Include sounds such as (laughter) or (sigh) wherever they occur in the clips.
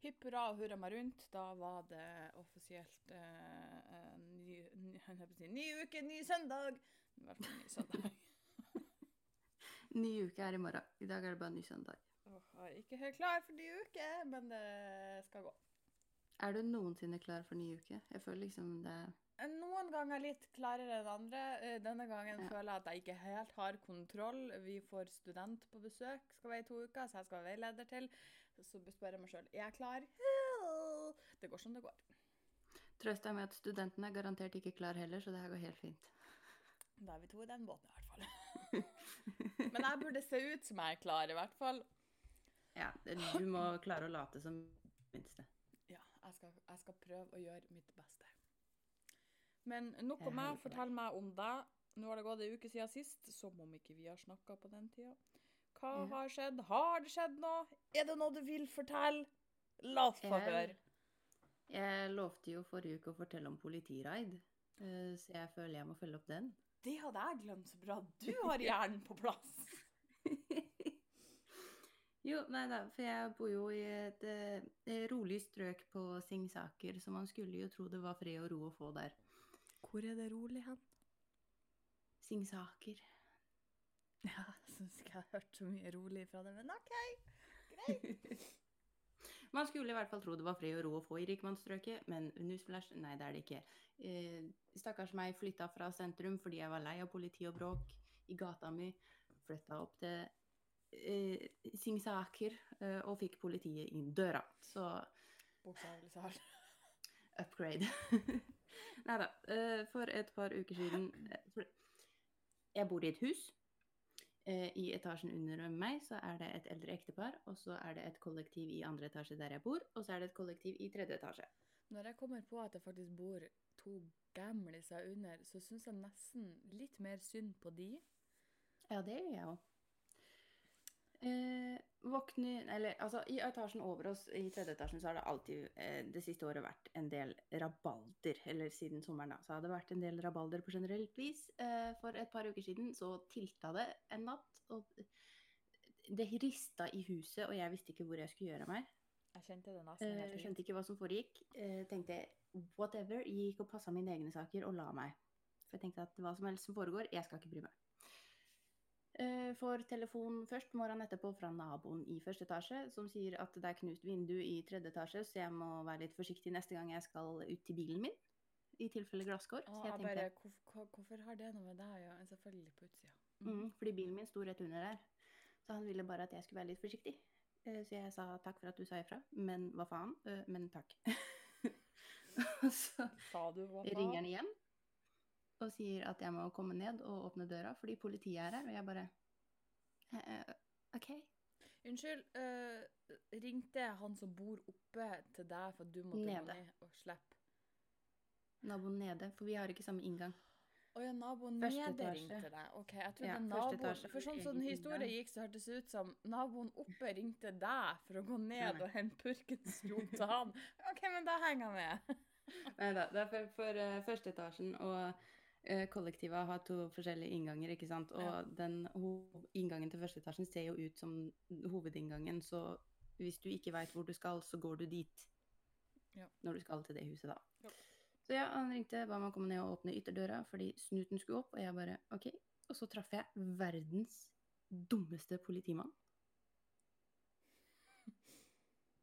Hipp hurra og hurra meg rundt. Da var det offisielt eh, ny, ny, si, ny uke, ny søndag. Fall ny søndag. (laughs) (laughs) Ny uke er i morgen. I dag er det bare ny søndag. Oh, jeg er ikke helt klar for ny uke, men det skal gå. Er du noensinne klar for ny uke? Jeg føler liksom det Noen ganger litt klarere enn andre. Eh, Denne gangen Ja. føler jeg at jeg ikke helt har kontroll. Vi får student på besøk, skal være i to uker, så jeg skal være veileder til. Så spør jeg meg sjøl er jeg klar. Det går som det går. Trøst deg med at studenten er garantert ikke klar heller, så det her går helt fint. Da er vi to i den båten i hvert fall. (laughs) Men jeg burde se ut som jeg er klar, i hvert fall. Ja, du må klare å late som minste. Ja, jeg skal, jeg skal prøve å gjøre mitt beste. Men nok om meg. Fortell meg om deg. Nå har det gått ei uke siden sist, som om ikke vi har snakka på den tida. Hva Ja. har skjedd? Har det skjedd noe? Er det noe du vil fortelle? La oss få høre. Jeg lovte jo forrige uke å fortelle om politiraid, eh, så jeg føler jeg må følge opp den. Det hadde jeg glemt så bra. Du har hjernen på plass. (laughs) Jo, nei da, for jeg bor jo i et et rolig strøk på Singsaker, så man skulle jo tro det var fred og ro å få der. Hvor er det rolig hen? Singsaker. (laughs) Ja, jeg syns ikke jeg har hørt så mye rolig fra det, men OK. Greit. (laughs) Man skulle i hvert fall tro det var fred og ro å få i rikmannsstrøket, men newsflash, nei det er det ikke. Eh, stakkars meg flytta fra sentrum fordi jeg var lei av politi og bråk i gata mi. Flytta opp til eh, Singsaker eh, og fikk politiet inn døra. Så Bokstavelig talt. (laughs) upgrade. nei da. Eh, for et par uker siden eh, Jeg bor i et hus. Eh, I etasjen under meg så er det et eldre ektepar, og så er det et kollektiv i andre etasje der jeg bor, og så er det et kollektiv i tredje etasje. Når jeg kommer på at det faktisk bor to gamliser under, så syns jeg nesten litt mer synd på de. Ja, det gjør jeg òg. Eh, våkner Eller altså, i etasjen over oss, i tredje etasjen, så har det alltid eh, det siste året vært en del rabalder. Eller siden sommeren, da. Så har det vært en del rabalder på generelt vis. Eh, for et par uker siden så tilta det en natt, og det rista i huset, og jeg visste ikke hvor jeg skulle gjøre av meg. Jeg kjente det nesten Eh, skjønte ikke hva som foregikk. Eh, tenkte whatever. Gikk og passa mine egne saker og la meg. For jeg tenkte at hva som helst som foregår, jeg skal ikke bry meg. Eh, får telefon først morgenen etterpå fra naboen i første etasje, som sier at det er knust vindu i tredje etasje, så jeg må være litt forsiktig neste gang jeg skal ut til bilen min. I tilfelle glasskår. Å, Så jeg jeg tenkte bare, hvorfor, hvorfor har det noe med deg å gjøre? Selvfølgelig på utsida. Mm, fordi bilen min sto rett under der. Så han ville bare at jeg skulle være litt forsiktig. Eh, Så jeg sa takk for at du sa ifra, men hva faen? Eh, Men takk. (laughs) Så Sa du hva faen? ringer han igjen og sier at jeg må komme ned og åpne døra fordi politiet er her. Og jeg bare eh, eh, OK. Unnskyld, øh, ringte han som bor oppe til deg for at du måtte Nede. gå ned og slippe? Naboen nede, for vi har ikke samme inngang. Å ja, naboen Første nede ringte deg. OK, jeg trodde Ja, naboen For sånn som den historien gikk, så hørtes det ut som naboen oppe ringte deg for å gå ned Nei. og hente purkens rot til han. OK, men da henger jeg med. Nei da, det er for, for uh, første etasjen og uh, kollektivet har to forskjellige innganger, ikke sant. Og Ja. den inngangen til første etasjen ser jo ut som hovedinngangen, så hvis du ikke veit hvor du skal, så går du dit. Ja. Når du skal til det huset, da. Ja. Så ja, han ringte, ba meg komme ned og åpne ytterdøra fordi snuten skulle opp, og jeg bare OK. Og så traff jeg verdens dummeste politimann.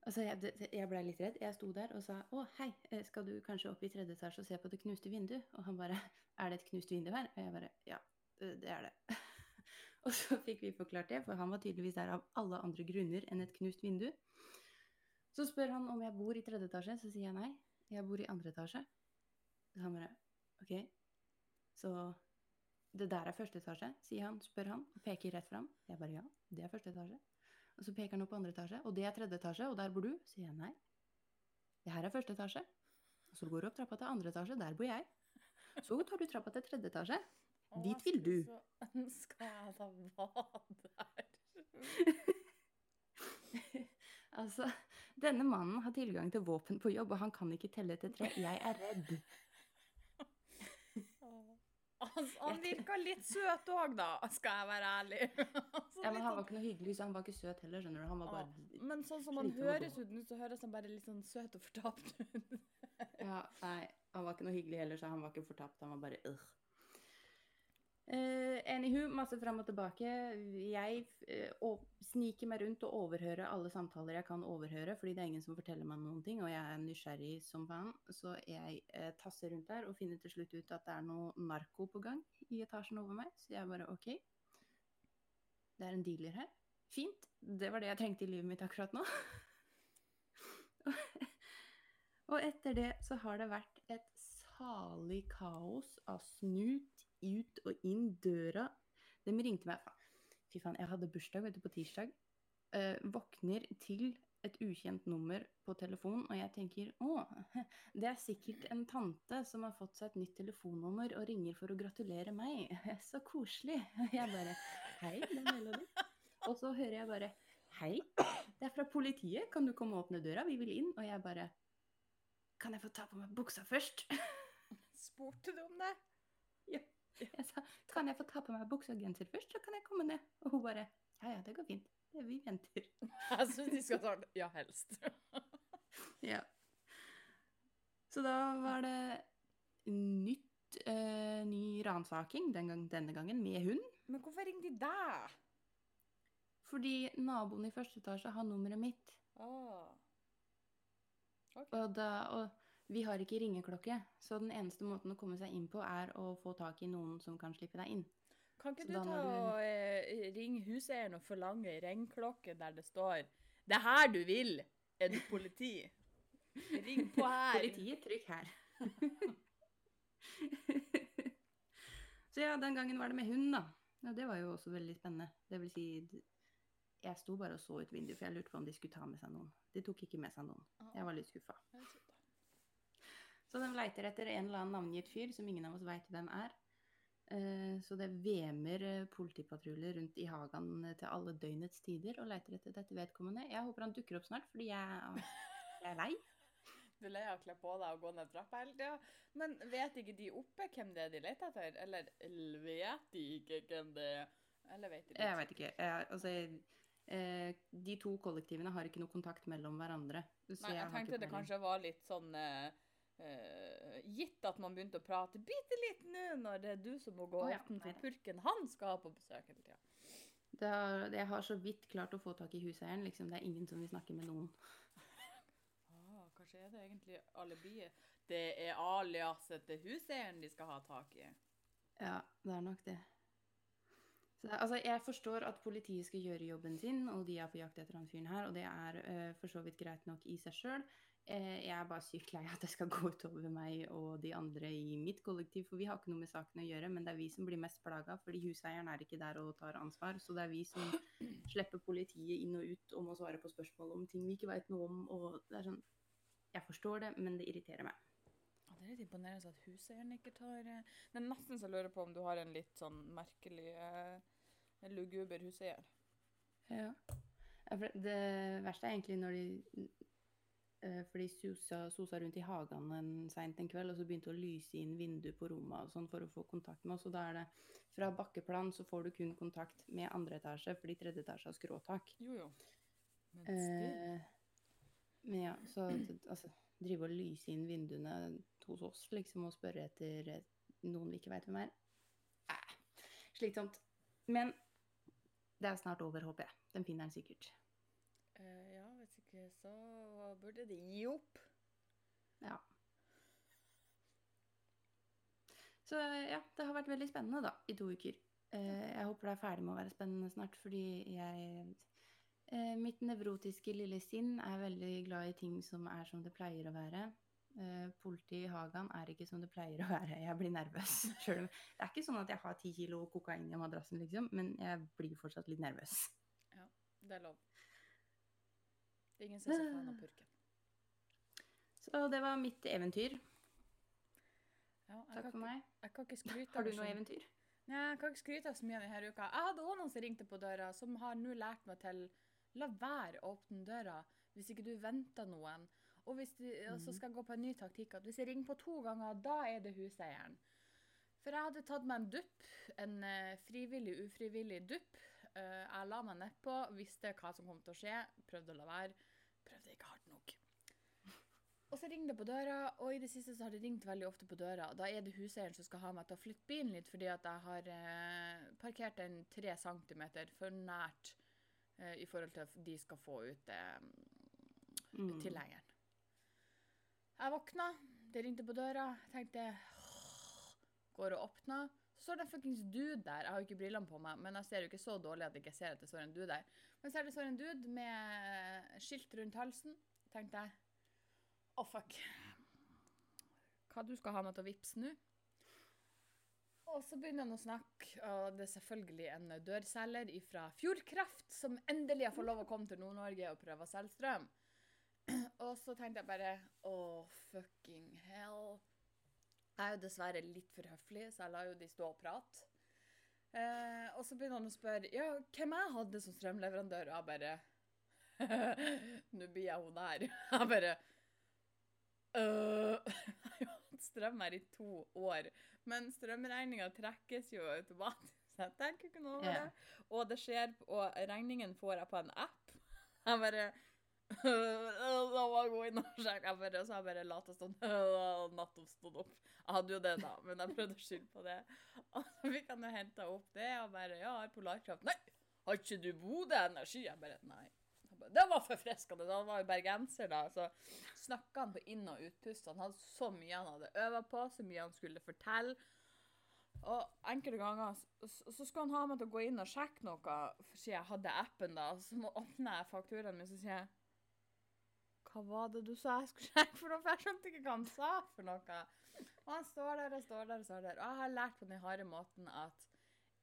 Altså, jeg, jeg blei litt redd. Jeg sto der og sa å, hei, eh, skal du kanskje opp i tredje etasje og se på det knuste vinduet? Og han bare er det et knust vindu her? Og jeg bare ja, eh, det er det. (laughs) og så fikk vi forklart det, for han var tydeligvis der av alle andre grunner enn et knust vindu. Så spør han om jeg bor i tredje etasje, så sier jeg nei, jeg bor i andre etasje. Så han bare OK, så det der er første etasje, sier han, spør han, og peker rett fram. Jeg bare ja, det er første etasje. Og så peker han opp på andre etasje, og det er tredje etasje, og der bor du? Sier jeg nei. Det her er første etasje. Og så går du opp trappa til andre etasje, der bor jeg. Så tar du trappa til tredje etasje. Å, Dit vil du. Så ønska jeg da var der. (laughs) Altså, denne mannen har tilgang til våpen på jobb, og han kan ikke telle til tre. Jeg er redd. Altså, han virka litt søt òg, da, skal jeg være ærlig. (laughs) Altså, Ja, men han var sånn- ikke noe hyggelig, så han var ikke søt heller, skjønner du. Han var Ja, bare Men sånn som han høres ut nå, så høres han bare litt sånn søt og fortapt ut. Ja, nei, han var ikke noe hyggelig heller, så han var ikke fortapt. Han var bare øh. Eh, anywho, masse fram og tilbake. Jeg uh, sniker meg rundt og overhører alle samtaler jeg kan overhøre, fordi det er ingen som forteller meg noen ting, og jeg er nysgjerrig som faen. Så jeg uh, tasser rundt der og finner til slutt ut at det er noe narko på gang i etasjen over meg. Så jeg bare OK. Det er en dealer her. Fint. Det var det jeg trengte i livet mitt akkurat nå. (laughs) Og etter det så har det vært et salig kaos av snut ut og inn døra. De ringte meg. Fy faen, jeg hadde bursdag vet du, på tirsdag. Eh, våkner til et ukjent nummer på telefonen, og jeg tenker å, (laughs) det er sikkert en tante som har fått seg et nytt telefonnummer og ringer for å gratulere meg. (laughs) Så koselig. (laughs) Jeg bare Hei, det er Melody. Og så hører jeg bare Hei, det er fra politiet. Kan du komme og åpne døra? Vi vil inn. Og jeg bare Kan jeg få ta på meg buksa først? Spurte du om det? Jeg sa Kan jeg få ta på meg buksa og genser først, så kan jeg komme ned? Og hun bare Ja ja, det går fint. Det- Vi venter. Jeg syns (laughs) de skal ta det. Ja, helst. (laughs) Ja. Så da var det nytt, uh, ny ransaking, den gang, denne gangen med hund. Men hvorfor ringte de deg? Fordi naboen i første etasje har nummeret mitt. Oh. Okay. Og, da, og vi har ikke ringeklokke, så den eneste måten å komme seg inn på, er å få tak i noen som kan slippe deg inn. Kan ikke Så du ta du- og eh, ringe huseieren og forlange ringklokke der det står 'Det er her du vil'? Er du politi? (laughs) Ring på her. Politiet, trykk her. (laughs) så ja, den gangen var det med hund, da. Ja, det var jo også veldig spennende. Det vil si, jeg sto bare og så ut vinduet, for jeg lurte på om de skulle ta med seg noen. De tok ikke med seg noen. Jeg var litt skuffa. Så de leiter etter en eller annen navngitt fyr som ingen av oss veit hvem er. Eh, Så det vemer eh, politipatruljer rundt i hagen eh, til alle døgnets tider og leiter etter dette vedkommende. Jeg håper han dukker opp snart, fordi jeg, jeg er lei. (laughs) Du er lei av å kle på deg og gå ned trappa hele tida. Men vet ikke de oppe hvem det er de leter etter? Eller vet de ikke hvem det er? Eller vet de ikke? Jeg veit ikke. Jeg, altså, de to kollektivene har ikke noe kontakt mellom hverandre. Nei, jeg jeg tenkte det kanskje var litt sånn eh, eh, Gitt at man begynte å prate bitte litt nå når det er du som må gå oh, ja, åpne for nei da. purken han skal ha på besøk hele tida. Jeg har så vidt klart å få tak i huseieren. Liksom. Det er ingen som vil snakke med noen. (laughs) Ah, kanskje er det egentlig alibiet? Det er aliaset til huseieren de skal ha tak i. Ja, det er nok det. Så, altså, jeg forstår at politiet skal gjøre jobben sin, og de er på jakt etter han fyren her, og det er uh, for så vidt greit nok i seg sjøl. Jeg er bare sykt lei at det skal (laughs) gå utover meg og de andre i mitt kollektiv, for vi har ikke noe med saken å gjøre, men det er vi som blir mest plaga, fordi huseieren er ikke der og tar ansvar. Så det er vi som (clears throat) slipper politiet inn og ut om å svare på spørsmål om ting vi ikke veit noe om. og det er sånn, Jeg forstår det, men det irriterer meg. Det er litt imponerende at huseieren ikke tar eh, Det er nesten så jeg lurer på om du har en litt sånn merkelig uh, luguber huseier. Ja. Det verste er egentlig når de eh, For de sosa, sosa rundt i hagen en seint en kveld, og så begynte å lyse inn vinduet på rommet og sånn for å få kontakt med oss. Og da er det fra bakkeplan så får du kun kontakt med andre etasje, fordi tredje etasje har skråtak. Jo, jo. Men. Eh, men ja, så altså Drive og lyse inn vinduene hos oss, liksom, og spørre etter eh, noen vi ikke veit hvem er. Eh, slitsomt. Men det er snart over, håper jeg. Den finner den sikkert. Eh, ja, så burde de gi opp. Ja. Så ja, det har vært veldig spennende da, i to uker. Eh, jeg håper det er ferdig med å være spennende snart, fordi jeg eh, Mitt nevrotiske lille sinn er veldig glad i ting som er som det pleier å være. Politiet i Hagan er ikke som det pleier å være. Jeg blir nervøs. (laughs) Selv om det er ikke sånn at jeg har ti kilo kokain i madrassen, liksom, men jeg blir fortsatt litt nervøs. Ja, Det er lov. Det er ingen som ser så av purken. Så det var mitt eventyr. Ja, Takk for meg. Jeg kan ikke skryte Har du noe eventyr? Nei, jeg kan ikke skryte av så mye denne uka. Jeg hadde også noen som ringte på døra, som har nå lært meg til la være å åpne døra hvis ikke du venter noen. Og, du, og så Mhm. skal jeg gå på en ny taktikk at hvis jeg ringer på to ganger, da er det huseieren. For jeg hadde tatt meg en dupp, en eh, frivillig, ufrivillig dupp. Eh, jeg la meg nedpå, visste hva som kom til å skje, prøvde å la være. Prøvde ikke hardt nok. Og så ringer det på døra, og i det siste så har det ringt veldig ofte på døra. Da er det huseieren som skal ha meg til å flytte bilen litt, fordi at jeg har eh, parkert den tre centimeter for nært eh, i forhold til at de skal få ut eh, Mm. tilhengeren. Jeg våkna, det ringte på døra. Jeg tenkte Går og åpner. Så står det en fuckings dude der. Jeg har jo ikke brillene på meg, men jeg ser jo ikke så dårlig at jeg ikke ser at det står en dude der. Men så er det står en dude med skilt rundt halsen. Tenkte jeg Å, fuck. Hva du skal ha meg til å vippse nå? Og så begynner han å snakke, og det er selvfølgelig en dørselger fra Fjordkraft som endelig har fått lov å komme til Nord-Norge og prøve å selge strøm. Og så tenkte jeg bare Å, fucking hell. Jeg er jo dessverre litt for høflig, så jeg lar jo de stå og prate. Eh, og så begynner han å spørre ja, hvem jeg hadde som strømleverandør, og jeg bare (laughs) Nå blir jeg hun der. (laughs) Jeg bare «Øh, (laughs) Jeg har jo hatt strøm her i to år, men strømregninga trekkes jo automatisk. Så jeg tenker ikke noe over yeah. det. Og det skjer, og regningen får jeg på en app. Jeg bare (laughs) Da jeg gå inn og sjekke. Jeg bare, så jeg bare latt det stå nettopp stått opp. Jeg hadde jo det, da, men jeg prøvde å skylde på det. (laughs) Og så fikk han jo henta opp det, og bare Ja, har Polarkraft. Nei, har ikke du Bodø Energi? Jeg bare Nei. Det var forfriskende. Han var jo bergenser, da. Så snakka han på inn- og utpust. Han hadde så mye han hadde øva på, så mye han skulle fortelle. Og enkelte ganger så, så skulle han ha meg til å gå inn og sjekke noe, siden jeg hadde appen, da. Så må åpne jeg fakturaen min, så sier jeg Hva var det du sa jeg skulle sjekke for noe? For jeg skjønte ikke hva han sa for noe. Og han står der og står der og står der. Og jeg har lært på den harde måten at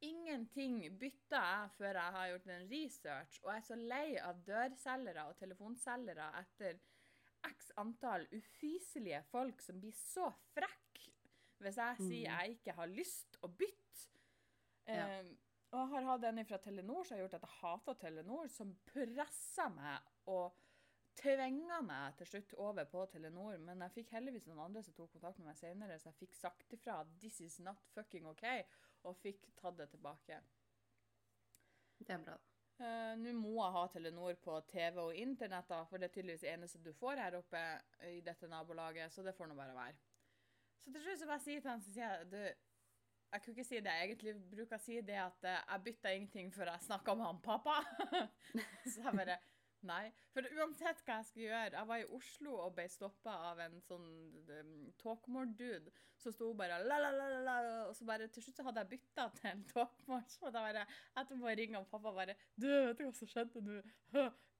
ingenting bytter jeg før jeg har gjort en research. Og jeg er så lei av dørselgere og telefonselgere etter x antall ufyselige folk som blir så frekke hvis jeg sier Mm. jeg ikke har lyst å bytte. Ja. Eh, og jeg har hatt en fra Telenor som har gjort at jeg hater Telenor, som presser meg og tvinga meg til slutt over på Telenor. Men jeg fikk heldigvis noen andre som tok kontakt med meg senere, så jeg fikk sagt ifra at 'this is not fucking OK', og fikk tatt det tilbake. Det er bra. Uh, Nå må jeg ha Telenor på TV og internett, da, for det er tydeligvis det eneste du får her oppe i dette nabolaget, så det får nå bare være. Så til slutt så bare sier til han, så sier jeg du, jeg kunne ikke si det. Jeg egentlig bruker å si det at eh, jeg bytta ingenting før jeg snakka med han pappa. (laughs) så jeg bare Nei. For uansett hva jeg skulle gjøre Jeg var i Oslo og ble stoppa av en sånn um, talkmore-dude som sto bare la, la, la, la, la, og så bare til slutt så hadde jeg bytta til talkmore. Så da bare etterpå ringa pappa bare Du, vet du hva som skjedde nå?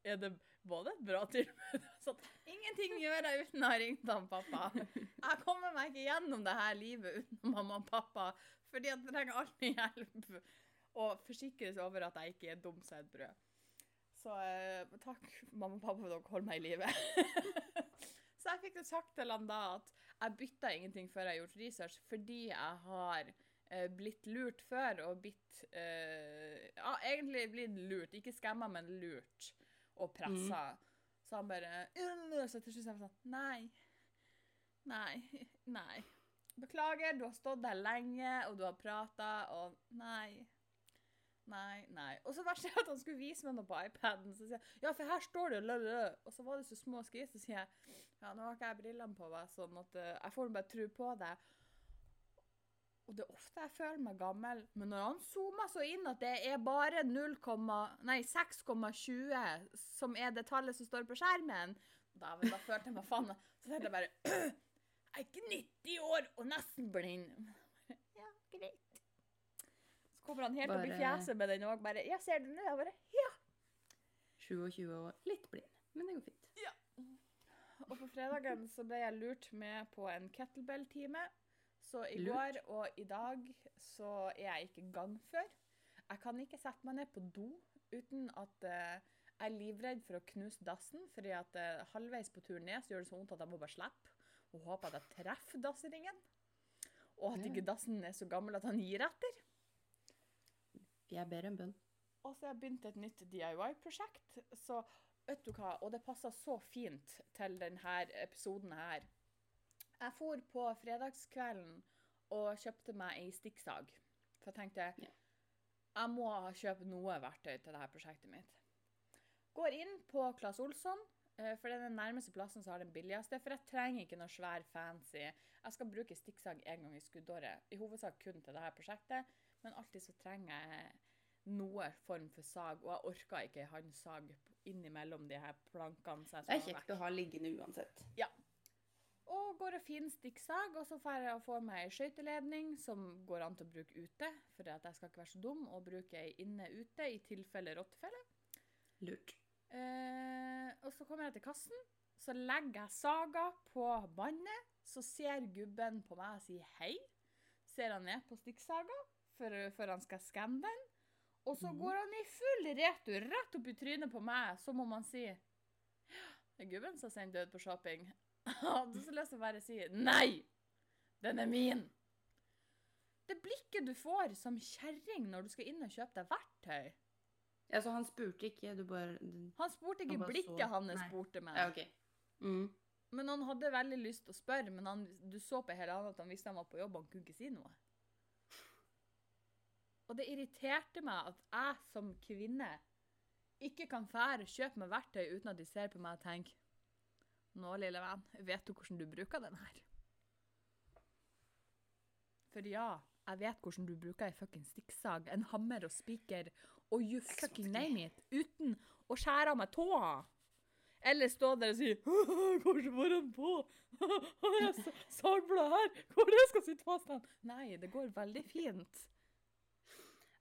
Er det det et bra tilbud? (laughs) Så ingenting gjør jeg uten å ha ringt han pappa. Jeg kommer meg ikke gjennom det her livet uten mamma og pappa, fordi jeg trenger alltid hjelp. Og forsikres over at jeg ikke er dum som et brød. Så eh, takk, mamma og pappa, for at dere holder meg i live. (laughs) så jeg fikk det sagt til han da at jeg bytta ingenting før jeg gjort research, fordi jeg har eh, blitt lurt før og blitt eh, Ja, egentlig blitt lurt. Ikke skamma, men lurt og pressa. Så han bare Så til slutt sa jeg sånn Nei. Nei. Nei. Beklager, du har stått der lenge, og du har prata, og nei. Nei, nei. Og så verste er at han skulle vise meg noe på iPaden. Så sier jeg ja, for her står det lø-lø. Og så var det så små skrift, så sier jeg ja, nå har ikke jeg brillene på meg, sånn at eh, jeg får bare tro på det. Og det er ofte jeg føler meg gammel, men når han zoomer så inn at det er bare 0, nei, 6,20 som er det tallet som står på skjermen, da, da følte jeg meg faen. Så tenkte jeg bare (clears throat) Jeg er ikke 90 år og nesten blind. Kommer han helt opp i fjeset med den òg, bare Ja, ser du nå? Jeg bare Ja. 27 år, litt blind, men det går fint. Ja. Og på fredagen så ble jeg lurt med på en kettlebell-time. Så i Lurt? går og i dag så er jeg ikke gangfør. Jeg kan ikke sette meg ned på do uten at uh, jeg er livredd for å knuse dassen, fordi at uh, halvveis på turen ned så gjør det så vondt at jeg må bare slippe. Og håpe at jeg treffer dassringen. Og at ikke dassen er så gammel at han gir etter. Jeg ber en bønn. Og så har jeg begynt et nytt DIY-prosjekt. Så vet du hva, og det passer så fint til denne episoden her. Jeg for på fredagskvelden og kjøpte meg ei stikksag. For jeg tenkte Ja. jeg må kjøpe noe verktøy til dette prosjektet mitt. Går inn på Claes Olsson, eh, for det er den nærmeste plassen som har den billigste. For jeg trenger ikke noe svær fancy. Jeg skal bruke stikksag en gang i skuddåret. I hovedsak kun til dette prosjektet, men alltid så trenger jeg noe form for sag, og jeg orker ikke ei handsag innimellom de her plankene. Det er ha kjekt å ha liggende uansett. Ja. og går og finner stikksag, og så får jeg få meg ei skøyteledning som går an til å bruke ute. For at jeg skal ikke være så dum og bruke ei inne ute i tilfelle rottefelle. Lurt. Eh, og så kommer jeg til kassen, så legger jeg saga på båndet. Så ser gubben på meg og sier hei. Ser han ned på stikksaga før, før han skal skanne den. Og så Mhm. går han i full retur rett opp i trynet på meg, som om han sier Det er gubben som har sendt død på shopping. (laughs) Jeg hadde så lyst til å bare si nei! Den er min! Det blikket du får som kjerring når du skal inn og kjøpe deg verktøy Ja, så han spurte ikke, du bare Han spurte ikke Han blikket så. hans Nei. spurte meg. Ja, OK. Mm. Men han hadde veldig lyst til å spørre, men han, du så på hele han at han visste han var på jobb, han kunne ikke si noe. Og det irriterte meg at jeg som kvinne ikke kan fære og kjøpe meg verktøy uten at de ser på meg og tenker Nå, lille venn, vet du hvordan du bruker den her? For ja, jeg vet hvordan du bruker ei fucking stikksag, en hammer og spiker og you fucking name it, uten å skjære av meg tåa. Eller stå der og si Hvordan får han på? Jeg sa- sagblad her? Hvor det skal sitte fast? Nei, det går veldig fint.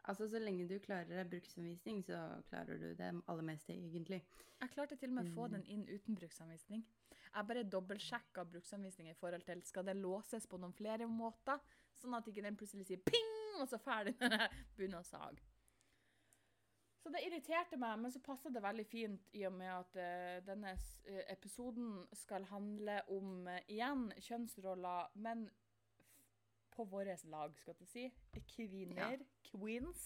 Altså, så lenge du klarer bruksanvisning, så klarer du det aller meste, egentlig. Jeg klarte til og med å få Mm. den inn uten bruksanvisning. Jeg bare dobbeltsjekka bruksanvisning i forhold til skal det låses på noen flere måter, sånn at ikke den plutselig sier ping, og så ferdig (laughs) når jeg begynner å sage. Så det irriterte meg, men så passa det veldig fint i og med at uh, denne eh, episoden skal handle om, uh, igjen, kjønnsroller, men på vårt lag, skal jeg si. Kvinner. Queens.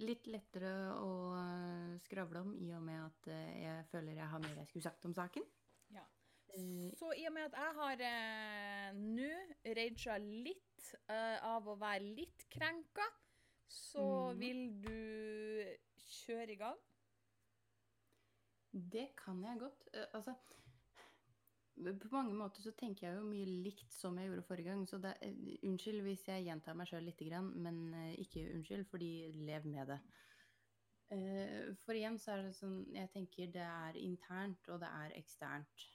Litt lettere å øh, skravle om i og med at øh, jeg føler jeg har mer jeg skulle sagt om saken. Ja. Eh, Så i og med at jeg har eh, nå raga litt eh, av å være litt krenka, så mm. vil du kjøre i gang. Det kan jeg godt. Uh, altså På mange måter så tenker jeg jo mye likt som jeg gjorde forrige gang, så det, eh, unnskyld hvis jeg gjentar meg sjøl lite grann, men eh, ikke unnskyld, fordi lev med det. Eh, For igjen så er det sånn Jeg tenker det er internt, og det er eksternt.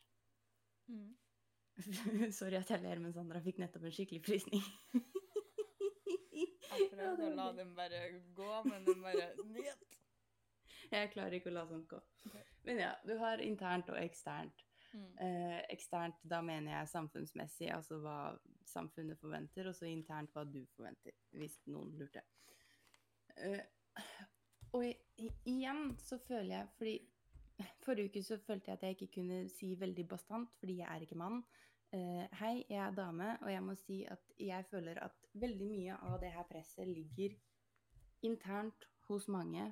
(laughs) Sorry at jeg ler, men Sandra fikk nettopp en skikkelig frysning. (laughs) Jeg prøvde å la den bare gå, men den bare Njet. Jeg klarer ikke å la sånt gå. Men ja, du har internt og eksternt. Mm. Eh, eksternt, da mener jeg samfunnsmessig, altså hva samfunnet forventer, og så internt hva du forventer, hvis noen lurte. Eh, og igjen så føler jeg, fordi (laughs) forrige uke så følte jeg at jeg ikke kunne si veldig bastant, fordi jeg er ikke mann. Eh, hei, jeg er dame, og jeg må si at jeg føler at veldig mye av det her presset ligger internt hos mange.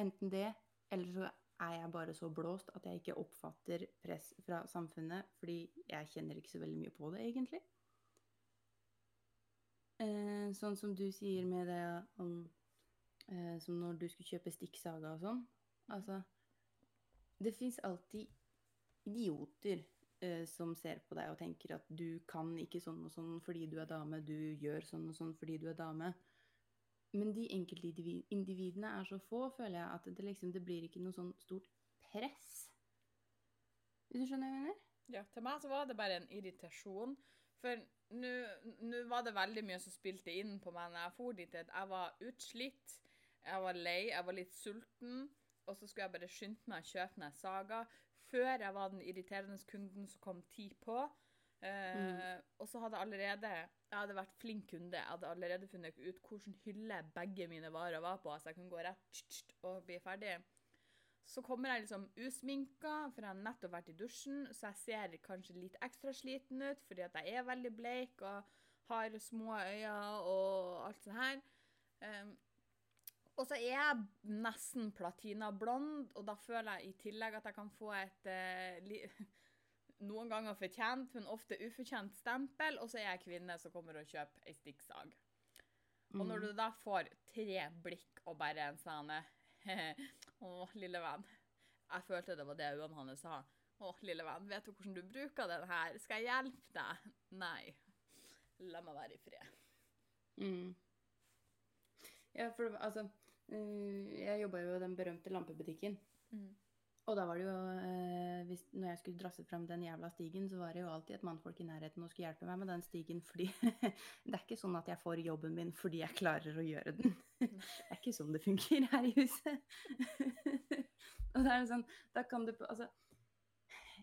Enten det, eller så er jeg bare så blåst at jeg ikke oppfatter press fra samfunnet, fordi jeg kjenner ikke så veldig mye på det, egentlig. Eh, sånn som du sier med det om eh, Som når du skulle kjøpe stikksaga og sånn. Altså Det fins alltid idioter eh, som ser på deg og tenker at du kan ikke sånn og sånn fordi du er dame, du gjør sånn og sånn fordi du er dame. Men de enkeltindividene er så få, føler jeg, at det liksom det blir ikke noe sånn stort press. Hvis du skjønner hva jeg mener? Ja, til meg så var det bare en irritasjon. For nå var det veldig mye som spilte inn på meg når jeg for dit. Jeg var utslitt, jeg var lei, jeg var litt sulten. Og så skulle jeg bare skynde meg å kjøpe meg saga før jeg var den irriterende kunden som kom ti på. Eh, Og så hadde jeg allerede Jeg hadde vært flink kunde. Jeg hadde allerede funnet ut hvilken hylle begge mine varer var på, så jeg kunne gå rett og bli ferdig. Så kommer jeg liksom usminka, for jeg har nettopp vært i dusjen, så jeg ser kanskje litt ekstra sliten ut, fordi at jeg er veldig bleik og har små øyne og alt sånt her. Um, og så er jeg nesten platinablond, og da føler jeg i tillegg at jeg kan få et li (laughs) noen ganger fortjent, men ofte ufortjent stempel, og så er jeg kvinne som kommer og kjøper ei stikksag. Og når Mm. du da får tre blikk og bare en sånn (laughs) Å, lille venn. Jeg følte det var det øynene hans sa. Å, lille venn, vet du hvordan du bruker den her? Skal jeg hjelpe deg? Nei. La meg være i fred. Mm. Ja, for altså eh, Jeg jobba jo i den berømte lampebutikken. Mm. Og da var det jo eh, hvis, Når jeg skulle drasse fram den jævla stigen, så var det jo alltid et mannfolk i nærheten og skulle hjelpe meg med den stigen, fordi (laughs) det er ikke sånn at jeg får jobben min fordi jeg klarer å gjøre den. (laughs) Det er ikke sånn det fungerer her i huset. (laughs) og det er sånn Da kan du Altså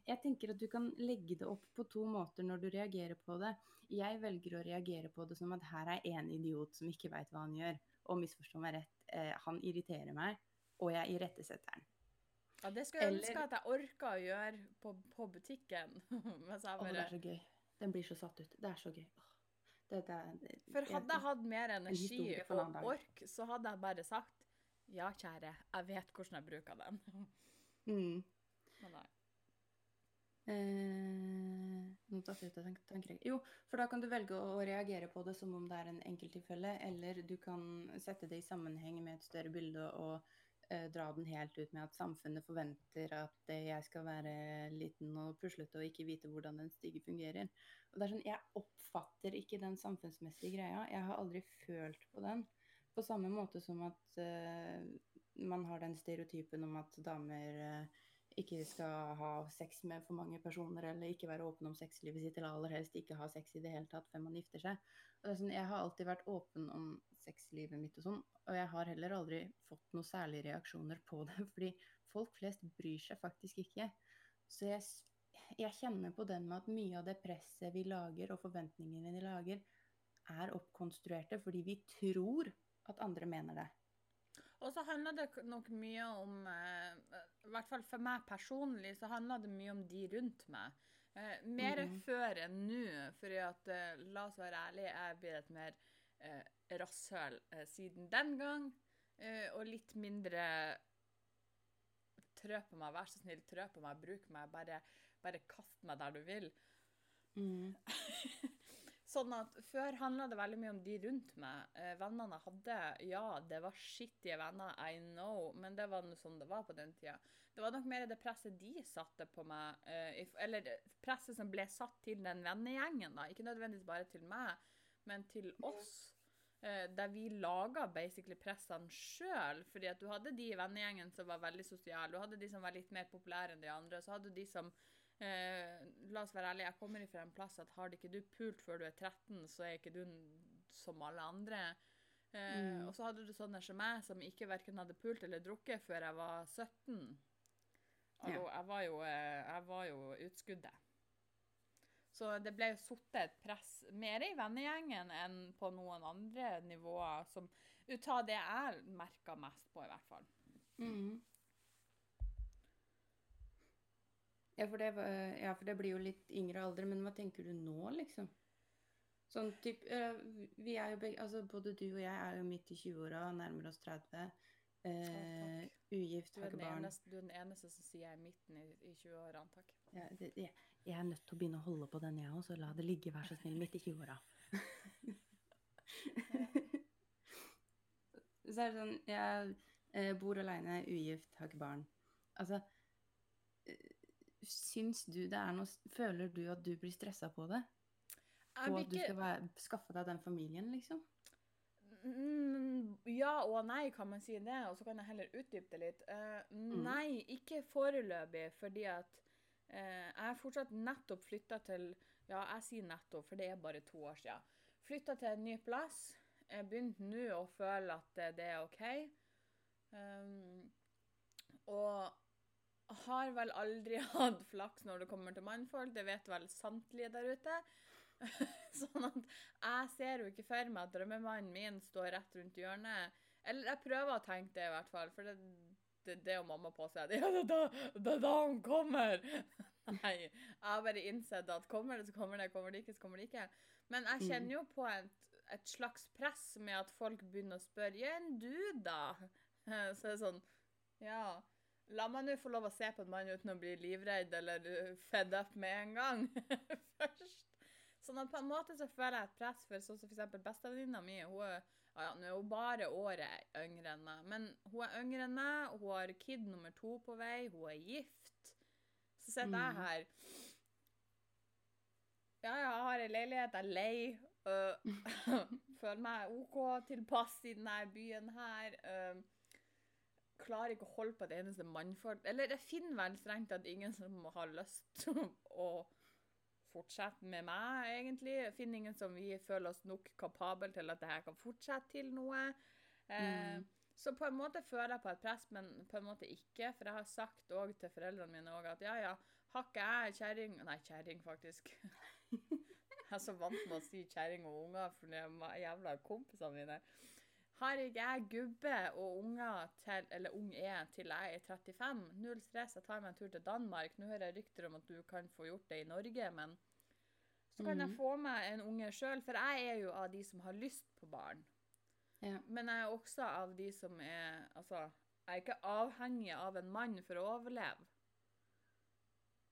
jeg tenker at du kan legge det opp på to måter når du reagerer på det. Jeg velger å reagere på det som at her er en idiot som ikke veit hva han gjør. Og misforstå meg rett, eh, han irriterer meg, og jeg irettesetter han. Ja, det skulle jeg Eller- ønske at jeg orka å gjøre på, på butikken. (laughs) Mens jeg Å, det er så gøy. Den blir så satt ut. Det er så gøy. Det, Det, det, For hadde jeg hatt mer energi og ork, så hadde jeg bare sagt ja, kjære, jeg vet hvordan jeg bruker den. (laughs) mm. Men nei. Eh, nå tatt ut av tank- tankerekka. Jo, for da kan du velge å reagere på det som om det er en enkelttilfelle, eller du kan sette det i sammenheng med et større bilde og dra den helt ut med at samfunnet forventer at eh, jeg skal være liten og puslete og ikke vite hvordan den stige fungerer. Og det er sånn, Jeg oppfatter ikke den samfunnsmessige greia. Jeg har aldri følt på den. På samme måte som at uh, man har den stereotypen om at damer eh, ikke skal ha sex med for mange personer, eller ikke være åpen om sexlivet sitt, eller aller helst ikke ha sex i det hele tatt før man gifter seg. Sånn, jeg har alltid vært åpen om sexlivet mitt og sånn, og jeg har heller aldri fått noen særlige reaksjoner på det, (laughs) fordi folk flest bryr seg faktisk ikke. Så jeg, jeg kjenner på den med at mye av det presset vi lager, og forventningene vi lager, er oppkonstruerte fordi vi tror at andre mener det. Og så handler det nok mye om eh, I hvert fall for meg personlig så handler det mye om de rundt meg. Eh, mer Mhm. før enn nå, fordi at eh, la oss være ærlige, jeg blir et mer eh, rasshøl eh, siden den gang. Eh, og litt mindre trø på meg, vær så snill, trø på meg, bruk meg, bare, bare kast meg der du vil. Mm. (laughs) Sånn at Før handla det veldig mye om de rundt meg. Eh, vennene jeg hadde, ja, det var skittige venner, I know, men det var noe sånn det var på den tida. Det var nok mer det presset de satte på meg, eh, eller presset som ble satt til den vennegjengen, da. Ikke nødvendigvis bare til meg, men til oss. Eh, der vi laga basically pressene sjøl. Fordi at du hadde de i vennegjengen som var veldig sosiale, du hadde de som var litt mer populære enn de andre, så hadde du de som Eh, la oss være ærlige, jeg kommer ifra en plass at har ikke du pult før du er 13, så er ikke du som alle andre. Eh, Mm. Og så hadde du sånne som meg, som ikke verken hadde pult eller drukket før jeg var 17. Altså, jeg, var jo, eh, jeg var jo utskuddet. Så det ble satt et press mer i vennegjengen enn på noen andre nivåer, som ut av det jeg merka mest på, i hvert fall. Mhm. Ja, for det, ja, for det blir jo litt yngre alder, men hva tenker du nå, liksom? Sånn typ, eh, vi er jo begge, altså både du og jeg er jo midt i 20-åra, nærmer oss 30. Eh, ugift, har ikke barn. eneste, du er den eneste som sier jeg er midten i, i 20-årene, takk. Ja, det, jeg, jeg er nødt til å begynne å holde på den, jeg òg, så la det ligge, vær så snill, midt i 20-åra. (laughs) så er det sånn Jeg eh, bor aleine, ugift, har ikke barn. Altså eh, Syns du det er noe Føler du at du blir stressa på det? Og at du skal være, skaffe deg den familien, liksom? Mm, ja og nei, kan man si det. Og så kan jeg heller utdype det litt. Eh, nei, ikke foreløpig, fordi at eh, jeg har fortsatt nettopp flytta til Ja, jeg sier nettopp, for det er bare to år siden. Flytta til en ny plass. Jeg begynte nå å føle at eh, det er OK. Um, og har vel aldri (laughs) hatt flaks når det kommer til mannfolk. Det vet vel samtlige der ute. (laughs) sånn at jeg ser jo ikke for meg at drømmemannen min står rett rundt hjørnet. Eller jeg prøver å tenke det, i hvert fall. For det, det, det jo mamma på seg. (laughs) Ja, det er da, det er da han kommer! Nei. Jeg har bare innsett at kommer det, så kommer det. Kommer det ikke, så kommer det ikke. Men jeg kjenner jo på et, et slags press med at folk begynner å spørre Ja, enn du, da? Så det er sånn Ja. La meg nå få lov å se på en mann uten å bli livredd eller uh, fed up med en gang. (laughs) Først. Sånn at på en måte så føler jeg et press for sånn som eksempel bestevenninna mi. Hun er, ja, nå er hun bare året yngre enn meg, men hun er yngre enn meg, hun har kid nummer to på vei, hun er gift. Så sitter jeg Mm. her. Ja, ja, jeg har ei leilighet, jeg er lei. Uh, føler meg OK tilpass i denne byen her. øh, klarer ikke å holde på et eneste mannfolk. Eller jeg finner vel strengt tatt ingen som har lyst (laughs) til å fortsette med meg, egentlig. Jeg finner ingen som vi føler oss nok kapabel til at det her kan fortsette til noe. Eh, Mm. Så på en måte føler jeg på et press, men på en måte ikke. For jeg har sagt til foreldrene mine også at ja, ja, har ikke jeg kjerring Nei, kjerring, faktisk. (laughs) jeg er så vant med å si kjerring og unger for det er jævla kompisene mine. Har ikke jeg gubbe og unger til, eller ung er til jeg er 35, null stress, jeg tar meg en tur til Danmark. Nå hører jeg rykter om at du kan få gjort det i Norge, men så kan jeg Mhm. få meg en unge sjøl, for jeg er jo av de som har lyst på barn. Ja. Men jeg er også av de som er Altså, jeg er ikke avhengig av en mann for å overleve.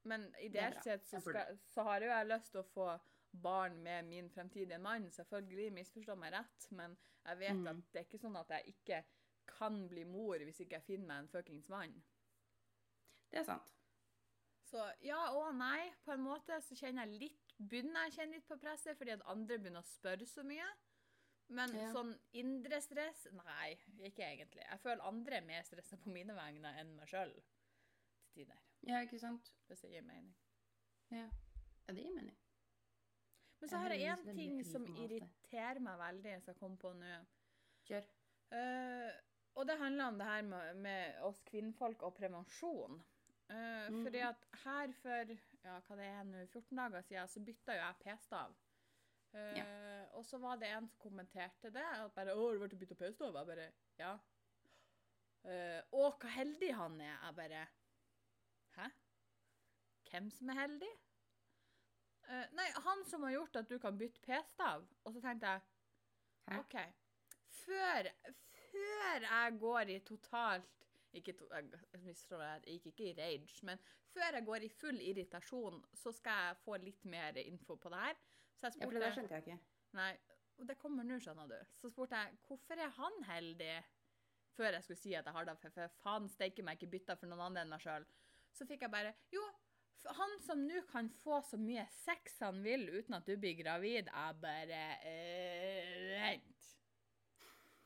Men ideelt sett så, skal, så har jo jeg lyst til å få barn med min fremtidige mann. Selvfølgelig, misforstå meg rett, men jeg vet Mm. at det er ikke sånn at jeg ikke kan bli mor hvis ikke jeg finner meg en fuckings mann. Det er sant. Så ja og nei. På en måte så kjenner jeg litt Begynner jeg å kjenne litt på presset fordi at andre begynner å spørre så mye. Men Ja. sånn indre stress Nei, ikke egentlig. Jeg føler andre er mer stressa på mine vegne enn meg sjøl til tider. Ja, ikke sant? Hvis det gir mening. Ja. ja, det gir mening. Men så har jeg én ting som irriterer meg veldig, som jeg kom på nå. Kjør. Uh, og det handler om det her med, med oss kvinnfolk og prevensjon. Eh, Fordi Mhm. at her for ja, hva det er nå, 14 dager siden, så bytta jo jeg p-stav. Eh, Og så var det en som kommenterte det. At bare 'Å, har du vært og bytta p-stav?' Jeg bare 'Ja'. Uh, 'Å, hva heldig han er'. Jeg bare 'Hæ? Hvem som er heldig?' Nei, han som har gjort at du kan bytte p-stav. Og så tenkte jeg Hæ? OK. Før, før jeg går i totalt ikke to, jeg, jeg gikk ikke i rage, men før jeg går i full irritasjon, så skal jeg få litt mer info på det her. Så jeg Ja, for det der skjønte jeg ikke. Nei, det kommer nå, skjønner du. Så spurte jeg hvorfor er han heldig? Før jeg skulle si at jeg har det, for, for faen steike meg ikke bytta for noen andre enn meg sjøl. Så fikk jeg bare Jo, han som nå kan få så mye sex han vil uten at du blir gravid, er bare eh, Vent.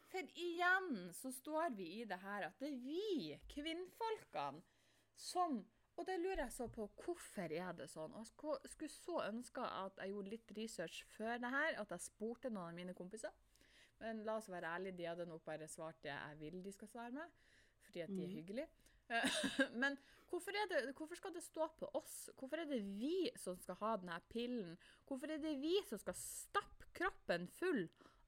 For igjen så står vi i det her at det er vi, kvinnfolkene, som Og det lurer jeg så på, hvorfor er det sånn? Og jeg skulle så ønske at jeg gjorde litt research før det her, at jeg spurte noen av mine kompiser. Men la oss være ærlige, de hadde nok bare svart det jeg vil de skal svare med, fordi at de er Mhm. hyggelige. (laughs) Men hvorfor, det, hvorfor skal det stå på oss? Hvorfor er det vi som skal ha denne pillen? Hvorfor er det vi som skal stappe kroppen full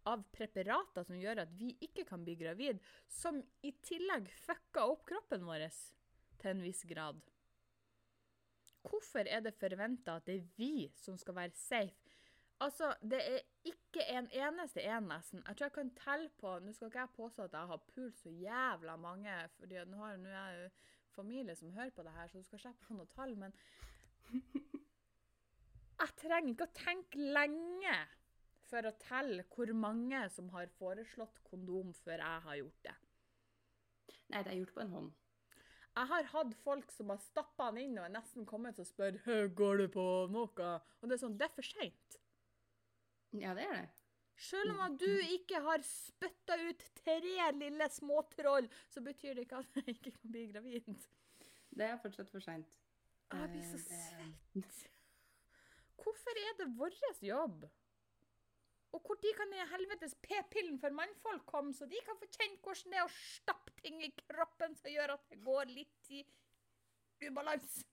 av preparater som gjør at vi ikke kan bli gravid, som i tillegg fucker opp kroppen vår til en viss grad? Hvorfor er det forventa at det er vi som skal være safe? Altså, det er ikke en eneste en, nesten. Jeg tror jeg kan telle på Nå skal ikke jeg påstå at jeg har pult så jævla mange, for nå nå er jeg jo familie som hører på det her, så du skal slippe å få noe tall, men Jeg trenger ikke å tenke lenge for å telle hvor mange som har foreslått kondom før jeg har gjort det. Nei, det er gjort på en hånd. Jeg har hatt folk som har stappa den inn og er nesten kommet og spør «Hæ, går det på noe. Og det er sånn, det er for seint. Ja, det er det. Selv om du ikke har spytta ut tre lille småtroll, så betyr det ikke at jeg ikke kan bli gravid. Det er fortsatt for seint. Jeg blir så Eh, svett. Hvorfor er det vår jobb? Og når kan den helvetes p-pillen for mannfolk komme, så de kan få kjent hvordan det er å stappe ting i kroppen som gjør at det går litt i ubalanse?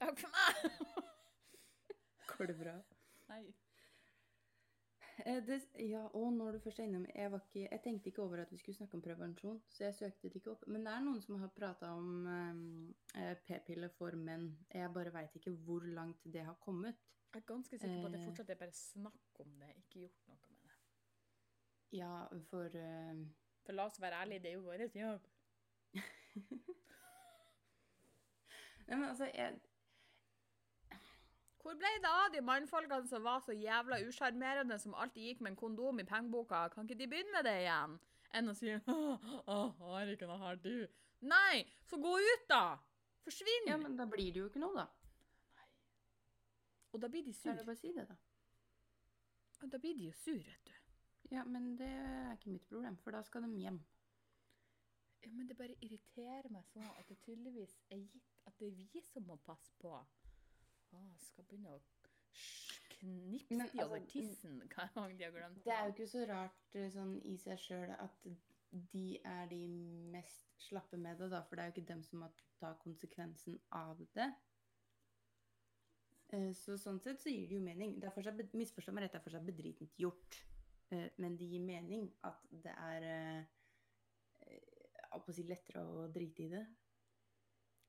Takk for meg! Går det bra? Nei. Eh, Det, ja, og når du først er innom jeg, var ikke, jeg tenkte ikke over at vi skulle snakke om prevensjon, så jeg søkte det ikke opp. Men det er noen som har prata om eh, eh, p-piller for menn. Jeg bare veit ikke hvor langt det har kommet. Jeg er ganske sikker på at det Eh. fortsatt er bare snakk om det, ikke gjort noe med det. Ja, for eh, For la oss være ærlige, det er jo vår jobb. (laughs) Nei, men altså, jeg Hvor ble det av de mannfolkene som var så jævla usjarmerende, som alltid gikk med en kondom i pengeboka? Kan ikke de begynne med det igjen? Enn å si (laughs) Å, har ikke noe her, du. Nei, så gå ut, da! Forsvinn! Ja, men da blir det jo ikke noe, da. Nei. Og da blir de sure. Ja, bare si det, da. Og Da blir de jo sur, vet du. Ja, men det er ikke mitt problem, for da skal de hjem. Ja, men det bare irriterer meg sånn at det tydeligvis er gitt at det er vi som må passe på. Å, skal begynne å knipse Men, de over altså, tissen hver gang de har glemt Det er jo ikke så rart eh, sånn i seg sjøl at de er de mest slappe med det, da, for det er jo ikke dem som må ta konsekvensen av det. Eh, Så sånn sett så gir det jo mening. Det er fortsatt, misforstå meg rett, det er for seg bedritent gjort. Eh, Men det gir mening at det er å si lettere å drite i det.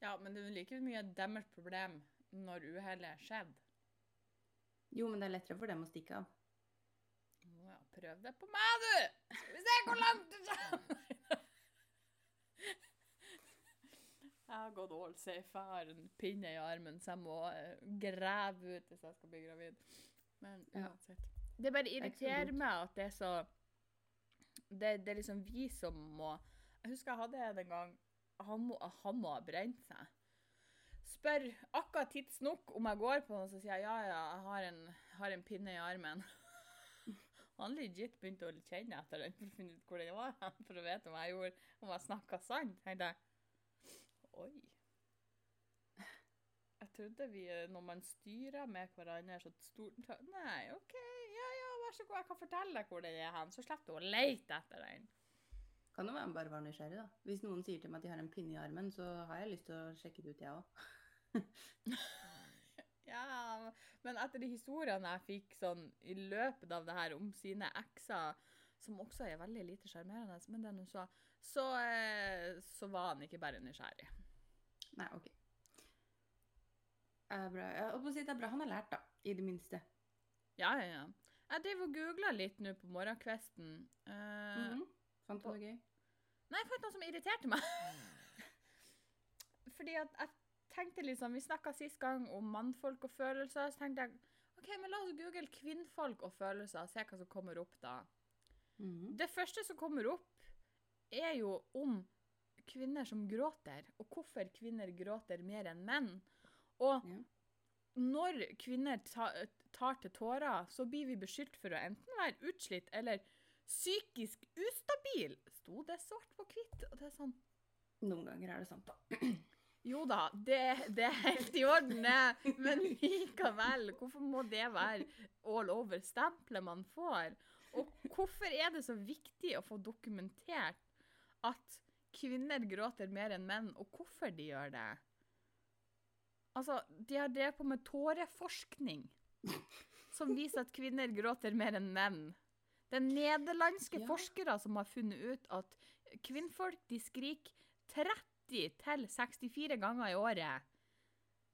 Ja, men det er like mye deres problem når uhellet skjedd. Jo, men det er lettere for dem å stikke av. Nå ja, prøv det på meg, du! Skal vi se hvor langt du kommer! (laughs) Jeg har gått all safe. Jeg har en pinne i armen, så jeg må eh, grave ut hvis jeg skal bli gravid. Men Ja. Det bare er irriterer meg at det er så det, det er liksom vi som må Jeg husker jeg hadde en gang Han må, han må ha brent seg. Spør akkurat tidsnok om jeg går på den, så sier jeg ja, ja, jeg har en, har en pinne i armen. (laughs) Han legit begynte å kjenne etter den for å finne ut hvor den var, (laughs) for å vite om jeg gjorde, om jeg snakka sant. tenkte jeg. Oi. Jeg trodde vi, eh, når man styrer med hverandre så stort Nei, OK, ja ja, vær så god, jeg kan fortelle deg hvor den er hen, så slipper du å lete etter den. Kan jo være bare være nysgjerrig, da. Hvis noen sier til meg at de har en pinne i armen, så har jeg lyst til å sjekke det ut, jeg òg. (laughs) Ja, men etter de historiene jeg fikk sånn i løpet av det her om sine ekser, som også er veldig lite sjarmerende, men den hun så, så, eh, så var han ikke bare nysgjerrig. Nei, OK. Er bra. Det er bra han har lært, da. I det minste. Ja, ja, ja. Jeg driver og googler litt nå på morgenkvisten. Eh, Mhm. Fant du noe gøy? Nei, jeg fant noe som irriterte meg. (laughs) Fordi at jeg tenkte liksom, Vi snakka sist gang om mannfolk og følelser. Så tenkte jeg ok, men la oss google kvinnfolk og følelser og se hva som kommer opp da. Mhm. Det første som kommer opp, er jo om kvinner som gråter, og hvorfor kvinner gråter mer enn menn. Og Ja. når kvinner tar, tar til tårer, så blir vi beskyldt for å enten være utslitt eller psykisk ustabil. Sto det svart på hvitt? Og det er sånn Noen ganger er det sant, da. Jo da, det, det er helt i orden. Men likevel, hvorfor må det være all over stempelet man får? Og hvorfor er det så viktig å få dokumentert at kvinner gråter mer enn menn, og hvorfor de gjør det? Altså, de har drevet på med tåreforskning som viser at kvinner gråter mer enn menn. Det er nederlandske Ja. forskere som har funnet ut at kvinnfolk de skriker 30 64 ganger i året,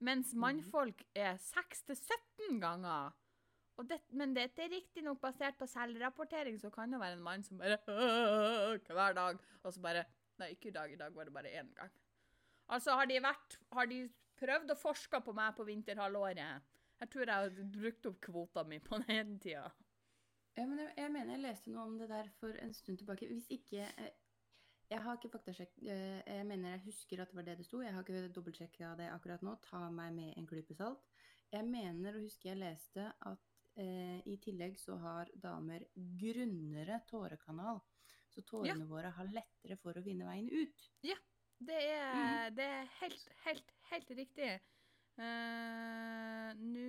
mens mannfolk er 6-17 ganger. Og det, men dette er riktignok basert på selvrapportering, så kan det være en mann som bare (laughs) hver dag, og så bare Nei, ikke i dag, i dag var det bare én gang. Altså, har de vært Har de prøvd å forske på meg på vinterhalvåret? Jeg tror jeg har brukt opp kvota mi på den tida. Ja, men jeg, jeg mener jeg leste noe om det der for en stund tilbake. Hvis ikke Jeg, Jeg har ikke faktasjekk. eh, Jeg mener jeg husker at det var det det sto. Jeg har ikke dobbeltsjekka det akkurat nå. Ta meg med en klype salt. Jeg mener å huske jeg leste at eh, i tillegg så har damer grunnere tårekanal. Så tårene våre har lettere for å vinne veien ut. Det er, det er helt, helt, helt riktig. Uh, Nå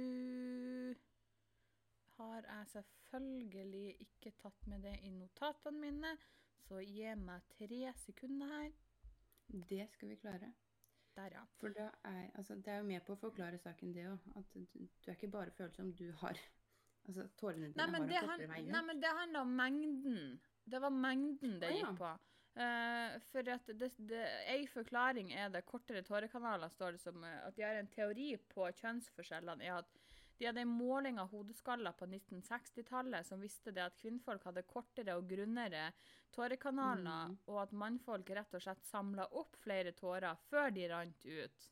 har jeg selvfølgelig ikke tatt med det i notatene mine, så gi meg tre sekunder her. Det skal vi klare. Der, ja. For er, altså, det er jo med på å forklare saken, det òg. At du, du er ikke bare følsom, du har (laughs) Altså, tårene dine Nei, men har det, en han, kortere vei nei, men det handler om mengden. Det var mengden det gikk på. Uh, for at det, det, en forklaring er det kortere tårekanaler, står det som eh, at de har en teori på kjønnsforskjellene, er at De hadde en måling av hodeskaller på 1960-tallet som viste det at kvinnfolk hadde kortere og grunnere tårekanaler, Mm. og at mannfolk rett og slett samla opp flere tårer før de rant ut.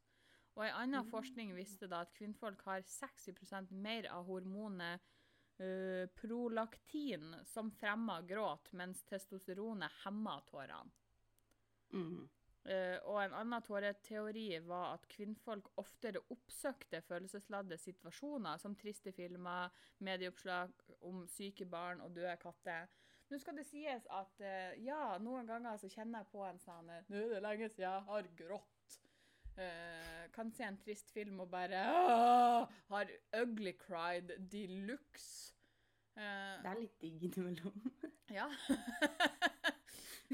Og en annen Mm. forskning viste da at kvinnfolk har 60% mer av hormonet uh, prolaktin, som fremmer gråt, mens testosteronet hemmer tårene. Mm. Eh, og en annen tåreteori var at kvinnfolk oftere oppsøkte følelsesladde situasjoner, som triste filmer, medieoppslag om syke barn og døde katter. Nå skal det sies at uh, ja, noen ganger så kjenner jeg på en sånn eh, Nå er det lenge siden jeg har grått. Uh, kan se en trist film og bare Har ugly cried de luxe. Det er litt digg innimellom. ja. (laughs) (laughs)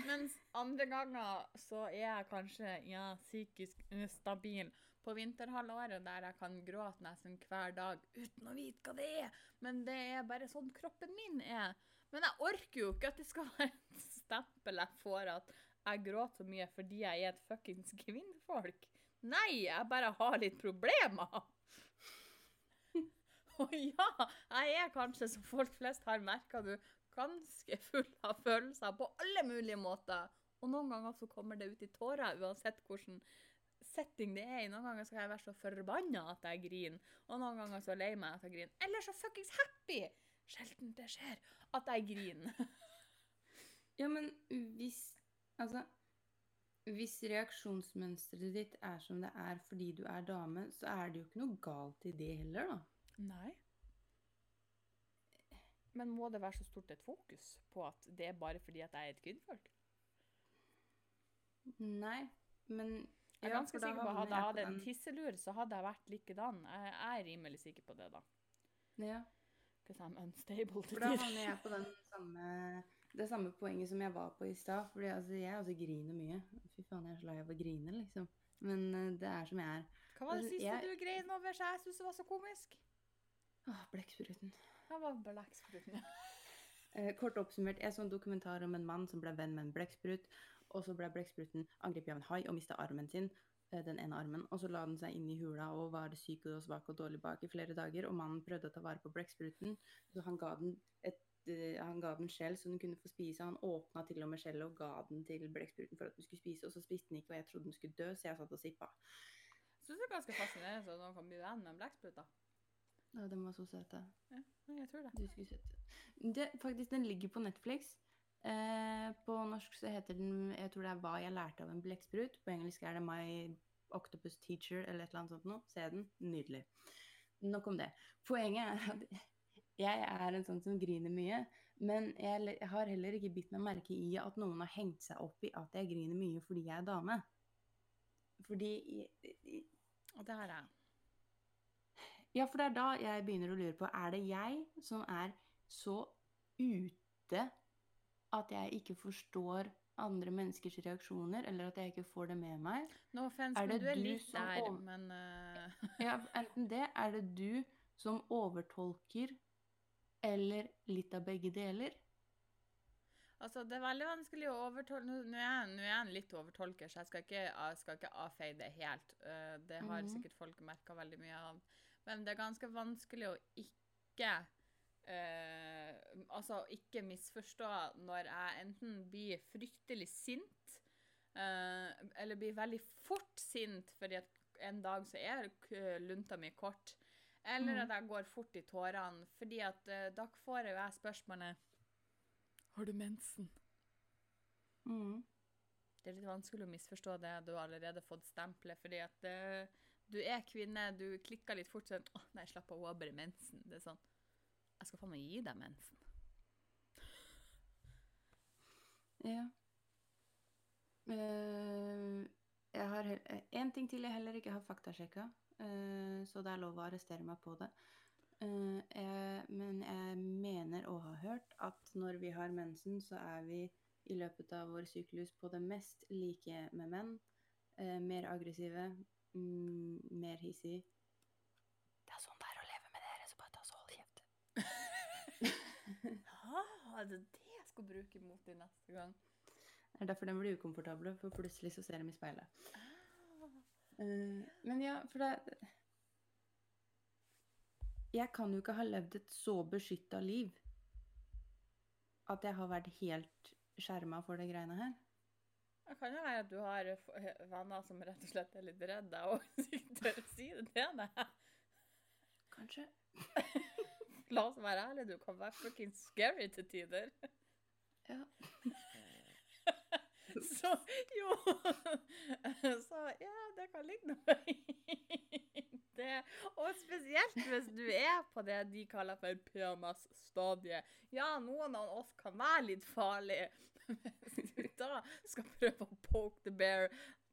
Mens andre ganger så er jeg kanskje ja, psykisk ustabil på vinterhalvåret, der jeg kan gråte nesten hver dag uten å vite hva det er. Men det er bare sånn kroppen min er. Men jeg orker jo ikke at det skal være et stempel jeg får at jeg gråter så mye fordi jeg er et fuckings kvinnfolk. Nei, jeg bare har litt problemer. (laughs) Og ja, jeg er kanskje, som folk flest har merka nå, ganske full av følelser på alle mulige måter. Og noen ganger så kommer det ut i tårer, uansett hvilken setting det er i. Noen ganger skal jeg være så forbanna at jeg griner, og noen ganger så lei meg at jeg griner. Eller så fuckings happy! Sjelden det skjer at jeg griner. (laughs) Ja, men hvis Altså Hvis reaksjonsmønsteret ditt er som det er fordi du er dame, så er det jo ikke noe galt i det heller, da. Nei. Men må det være så stort et fokus på at det er bare fordi at jeg er et kvinnfolk? Nei, men Jeg er ja, ganske sikker på at hadde jeg hatt en tisselur, så hadde jeg vært likedan. Jeg jeg er rimelig sikker på det, da. Ja, Because I'm unstable for til da tider. havner jeg på den samme, det samme poenget som jeg var på i stad. Fordi altså, jeg også griner mye. Fy faen, jeg er så lei av å grine, liksom. Men eh, det er som jeg er. Hva var det Altså, siste jeg- du grein over så jeg syns det var så komisk? Åh, blekkspruten. Det var blekkspruten, ja. (laughs) Eh, kort oppsummert, jeg så en dokumentar om en mann som ble venn med en blekksprut, og så ble blekkspruten angrepet av en hai og mista armen sin, eh, den ene armen, og så la den seg inn i hula og var syk og svak og dårlig bak i flere dager, og mannen prøvde å ta vare på blekkspruten, så han ga den et eh, han ga den skjell så den kunne få spise. Han åpna til og med skjellet og ga den til blekkspruten for at den skulle spise, og så spiste den ikke, og jeg trodde den skulle dø, så jeg satt og sippa. Jeg synes det er ganske fascinerende at noen kan bli venn med en blekksprut, da. Ja, den var så søt. Ja, jeg tror det. Du skulle sett det. Faktisk, den ligger på Netflix. Eh, på norsk så heter den jeg tror det er 'Hva jeg lærte av en blekksprut'. På engelsk er det 'My Octopus Teacher' eller et eller annet sånt noe. Se den. Nydelig. Nok om det. Poenget er at jeg er en sånn som griner mye. Men jeg har heller ikke bitt meg merke i at noen har hengt seg opp i at jeg griner mye fordi jeg er dame. Fordi Og det har jeg. Ja, for det er da jeg begynner å lure på Er det jeg som er så ute at jeg ikke forstår andre menneskers reaksjoner, eller at jeg ikke får det med meg? No offense, Er men du er litt der, over- men uh... Ja, (laughs) Enten det, er det du som overtolker, eller litt av begge deler? Altså, det er veldig vanskelig å overtolke Nå, er en litt overtolker, så jeg skal ikke, jeg skal ikke avfeie det helt. Eh, det har Mhm. sikkert folk merka veldig mye av. Men det er ganske vanskelig å ikke eh, Altså ikke misforstå når jeg enten blir fryktelig sint, eh, eller blir veldig fort sint fordi at en dag så er lunta mi kort. Eller Mhm. at jeg går fort i tårene, fordi at eh, da får jo jeg spørsmålet Har du mensen? Mm. Det er litt vanskelig å misforstå det. Du har allerede fått stempelet fordi at eh, du er kvinne, du klikker litt fort sånn Å, nei, slapp av, hun har bare mensen. Det er sånn Jeg skal faen meg gi deg mensen. Ja. Uh, jeg har én ting til jeg heller ikke har faktasjekka, uh, så det er lov å arrestere meg på det. Uh, jeg, men jeg mener å ha hørt at når vi har mensen, så er vi i løpet av vår syklus på det mest like med menn. Eh, mer aggressive, mm, mer hissig. Det er sånn det er å leve med dere, så bare ta så hold kjeft. (laughs) Ah, det er det jeg skal bruke mot deg neste gang. Det er derfor de blir ukomfortable, for plutselig så ser de i speilet. Ah. Uh, men ja, for det Jeg kan jo ikke ha levd et så beskytta liv at jeg har vært helt skjerma for de greiene her. Det kan jo være at du har venner som rett og slett er litt redde og ikke (laughs) tør å si det til deg. Kanskje. (laughs) La oss være ærlige, du kan være fucking scary til tider. Ja. (laughs) Så jo Så ja, det kan ligge noe i det. Og spesielt hvis du er på det de kaller for PMS-stadiet. Ja, noen av oss kan være litt farlige. Du (laughs) da skal prøve å poke the bear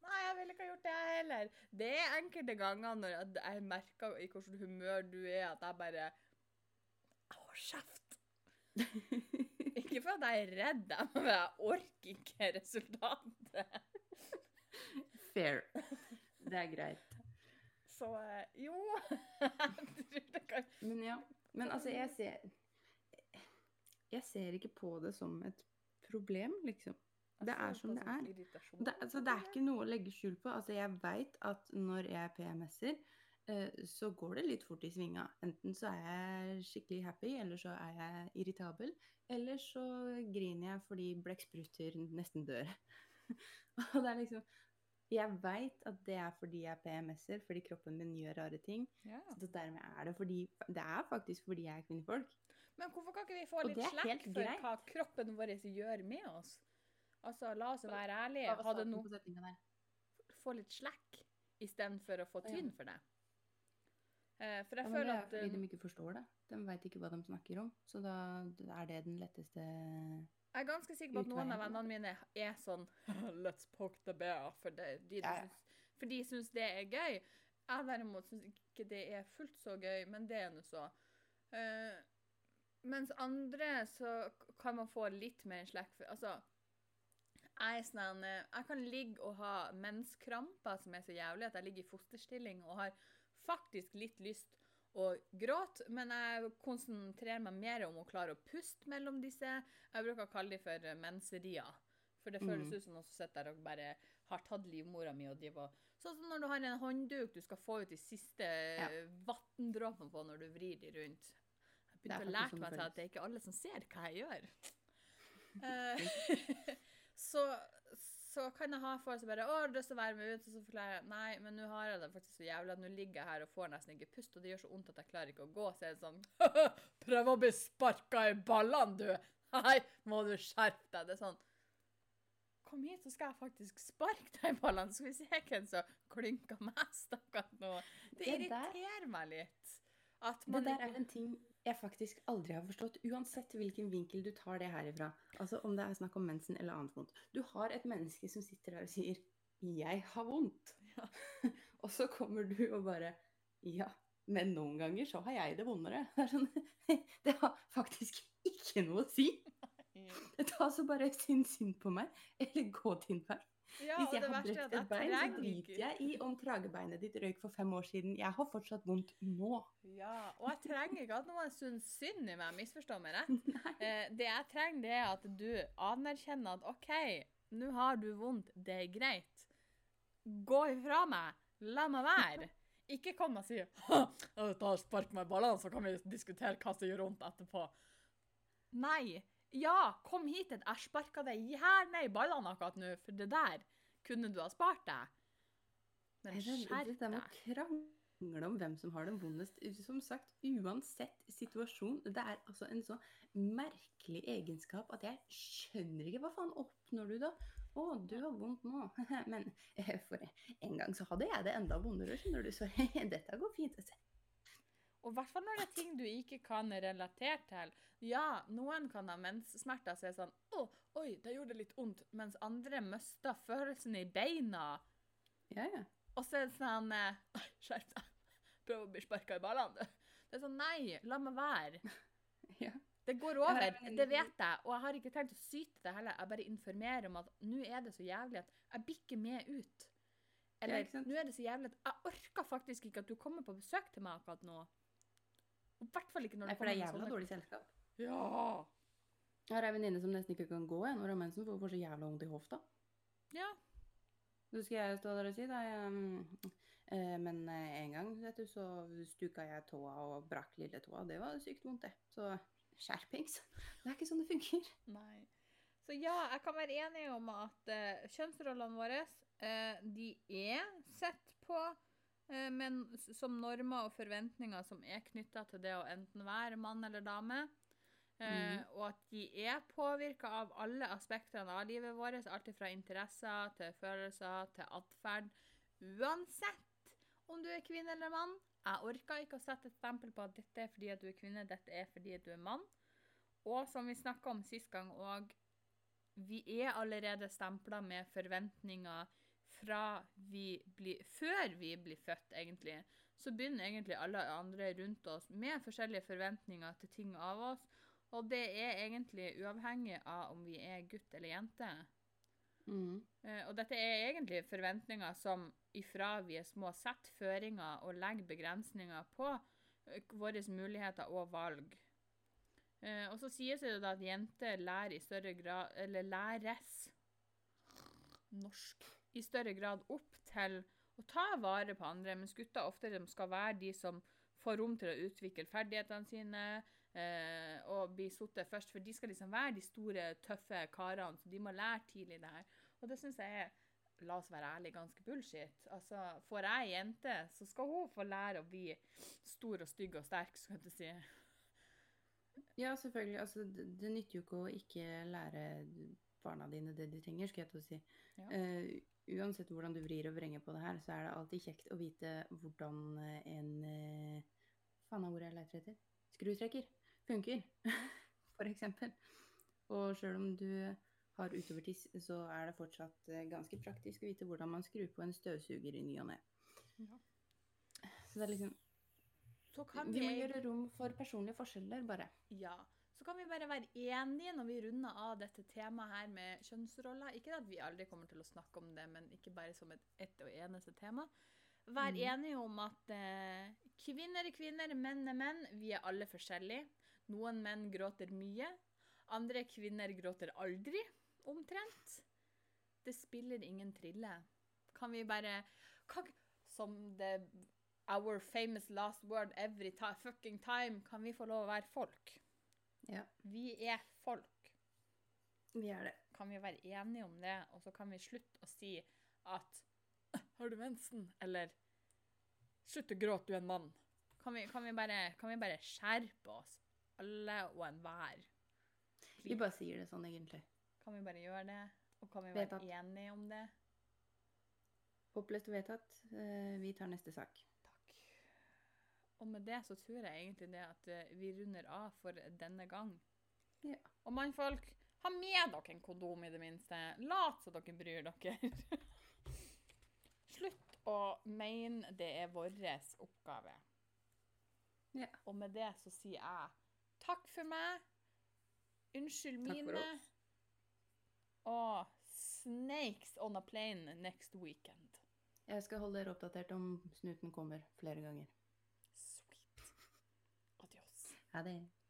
Nei, jeg ville ikke ha gjort det jeg heller. Det er enkelte ganger når jeg- jeg merker i hvilket humør du er, at jeg bare Å, kjeft! (laughs) Ikke for at jeg er redd, men jeg orker ikke resultatet. Fair. Det er greit. Så eh, jo kan (laughs) Men ja. Men altså, jeg ser Jeg ser ikke på det som et problem, liksom. Det er som det er. Det, altså, det er ikke noe å legge skjul på. Altså, jeg veit at når jeg PMS-er, eh, så går det litt fort i svinga. Enten så er jeg skikkelig happy, eller så er jeg irritabel. Eller så griner jeg fordi blekkspruter nesten dør. (laughs) Og det er liksom Jeg veit at det er fordi jeg er PMS-er, fordi kroppen min gjør rare ting. Ja. Så dermed er det fordi Det er faktisk fordi jeg er kvinnfolk. Men hvorfor kan ikke vi få litt det slekk for greit. hva kroppen vår gjør med oss? Altså, la oss være ærlige. Hadde starten no på setninga der? få litt slekk istedenfor å få tynn for det. Eh, for jeg Ja, det føler er at fordi eh, de ikke forstår det. De veit ikke hva de snakker om. Så da er det den letteste Jeg er ganske sikker på at noen av vennene mine er sånn (laughs) Let's poke the bear. For, det, de, Ja, ja. syns- for de syns det er gøy. Jeg derimot syns ikke det er fullt så gøy, men det er nå så. Eh, mens andre så kan man få litt mer slekk for Altså, jeg er sånn eh, Jeg kan ligge og ha menskramper som er så jævlig at jeg ligger i fosterstilling og har faktisk litt lyst å gråte, men jeg konsentrerer meg mer om å klare å puste mellom disse. Jeg bruker å kalle de for eh, menserier. For det føles Mm. ut som noen som sitter der og bare har tatt livmora mi og driver Sånn som når du har en håndduk du skal få ut de siste Ja. ja. vanndråpene på når du vrir de rundt. Begynte å lære meg til at det er ikke alle som ser hva jeg gjør. (laughs) Eh, så, så kan jeg ha folk som bare 'Å, har du lyst til å være med ut?' Og så forklarer jeg nei, men nå har jeg det faktisk så jævlig at nå ligger jeg her og får nesten ikke pust, og det gjør så vondt at jeg klarer ikke å gå. Så er det sånn (laughs) 'Prøv å bli sparka i ballene, du!' (laughs) Nei, må du skjerpe deg. Det er sånn Kom hit, så skal jeg faktisk sparke deg i ballene. Så skal vi se hvem som klynker mest akkurat nå. Det Det der- irriterer meg litt. At Det der er en ting jeg faktisk aldri har forstått, uansett hvilken vinkel du tar det herifra. Altså om det er snakk om mensen eller annet vondt. Du har et menneske som sitter der og sier 'jeg har vondt'. Ja. (laughs) og så kommer du og bare 'ja, men noen ganger så har jeg det vondere'. (laughs) Det, sånn, (laughs) det har faktisk ikke noe å si. Ta så bare synd synd på meg, eller gå din vei. Ja, Hvis jeg har at et bein, så driter jeg i om kragebeinet ditt røyk for fem år siden. Jeg har fortsatt vondt nå. Ja, og jeg trenger ikke at noen syns synd i meg, misforstå meg rett. (laughs) Eh, det jeg trenger, det er at du anerkjenner at OK, nå har du vondt, det er greit. Gå ifra meg. La meg være. (laughs) Ikke kom og si «Ha, Spark meg i ballene, så kan vi diskutere hva som gjør vondt etterpå. Nei. Ja, kom hit. Jeg sparka deg gjerne i ballene akkurat nå, for det der kunne du ha spart deg. Men skjerp det, det med deg. å krangle om hvem som har det vondest Som sagt, uansett situasjon. Det er altså en så merkelig egenskap at jeg skjønner ikke hva faen oppnår du da? Å, du har vondt nå. (laughs) Men eh, for en gang så hadde jeg det enda vondere, skjønner du. Så (laughs) dette går fint. Og i hvert fall når det er ting du ikke kan relatere til. Ja, noen kan ha menssmerter så er det sånn Å, oi, det gjorde litt vondt. Mens andre mister følelsen i beina. Ja, ja. Og så er det sånn eh, Skjerp deg. Prøv å bli sparka i ballene, du. Det er sånn Nei, la meg være. (laughs) ja. Det går over. Det vet jeg. Og jeg har ikke tenkt å syte det heller. Jeg bare informerer om at nå er det så jævlig at jeg blir ikke med ut. Eller nå er det så jævlig at jeg orker faktisk ikke at du kommer på besøk til meg akkurat nå. Og I hvert fall ikke når Nei, du for det er jævla dårlig selskap. Ja. Jeg har ei venninne som nesten ikke kan gå jeg, når hun har mensen, for hun får så jævla vondt i hofta. Ja. Nå skal jeg stå der og si da, jeg, Eh, men eh, en gang vet du, så stuka jeg tåa og brakk lille tåa. Det var sykt vondt, det. Så skjerpings. Det er ikke sånn det funker. Nei. Så ja, jeg kan være enig om at eh, kjønnsrollene våre, eh, de er sett på men som normer og forventninger som er knytta til det å enten være mann eller dame. Eh, Mhm. Og at de er påvirka av alle aspektene av livet vårt. Alt fra interesser til følelser til atferd. Uansett om du er kvinne eller mann. Jeg orker ikke å sette et stempel på at dette er fordi at du er kvinne, dette er fordi at du er mann. Og som vi snakka om sist gang òg, vi er allerede stempla med forventninger fra vi blir Før vi blir født, egentlig. Så begynner egentlig alle andre rundt oss med forskjellige forventninger til ting av oss. Og det er egentlig uavhengig av om vi er gutt eller jente. Mm. Eh, Og dette er egentlig forventninger som ifra vi er små setter føringer og legger begrensninger på eh, våre muligheter og valg. Eh, Og så sies det da at jenter lærer i større grad, eller læres norsk i større grad opp til å ta vare på andre, mens gutter ofte de skal være de som får rom til å utvikle ferdighetene sine eh, og bli sittet først, for de skal liksom være de store, tøffe karene, så de må lære tidlig det her. Og det syns jeg er, la oss være ærlige, ganske bullshit. Altså, får jeg jente, så skal hun få lære å bli stor og stygg og sterk, skal jeg si. Ja, selvfølgelig. Altså, det, det nytter jo ikke å ikke lære barna dine det de trenger, skal jeg til å si. Ja. Eh, uansett hvordan du vrir og vrenger på det her, så er det alltid kjekt å vite hvordan eh, en uh, Faen av ordet jeg leter etter. Skrutrekker funker, (laughs) eksempel. Og sjøl om du har utovertiss, så er det fortsatt eh, ganske praktisk å vite hvordan man skrur på en støvsuger i ny og ne. Ja. Så det er liksom Så kan Vi vi, må gjøre rom for personlige forskjeller, bare. Ja. Så kan vi bare være enige når vi runder av dette temaet her med kjønnsroller. Ikke at vi aldri kommer til å snakke om det, men ikke bare som et, ett og eneste tema. Vær mm. enige om at eh, kvinner er kvinner, menn er menn. Vi er alle forskjellige. Noen menn gråter mye. Andre kvinner gråter aldri, omtrent. Det spiller ingen trille. Kan vi bare kan, Som the Our famous last word every fucking time. Kan vi få lov å være folk? Ja, Vi er folk. vi er det. Kan vi være enige om det, og så kan vi slutte å si at «Øh, Har du mensen? Eller Slutt å gråte, du er en mann. Kan vi, kan vi, bare, kan vi bare skjerpe oss, alle og enhver? Vi bare sier det sånn, egentlig. Kan vi bare gjøre det? Og kan vi være Vedtatt. enige om det? Opplest og vedtatt. Eh, Vi tar neste sak. Og med det så tror jeg egentlig det at eh, vi runder av for denne gang. Ja. Og mannfolk, ha med dere en kondom i det minste. Lat som dere bryr dere. (laughs) Slutt å mene det er vår oppgave. Ja. Og med det så sier jeg takk for meg. Unnskyld mine. Og snakes on a plane next weekend. Jeg skal holde dere oppdatert om snuten kommer flere ganger. Sweet. Adios. Ha det.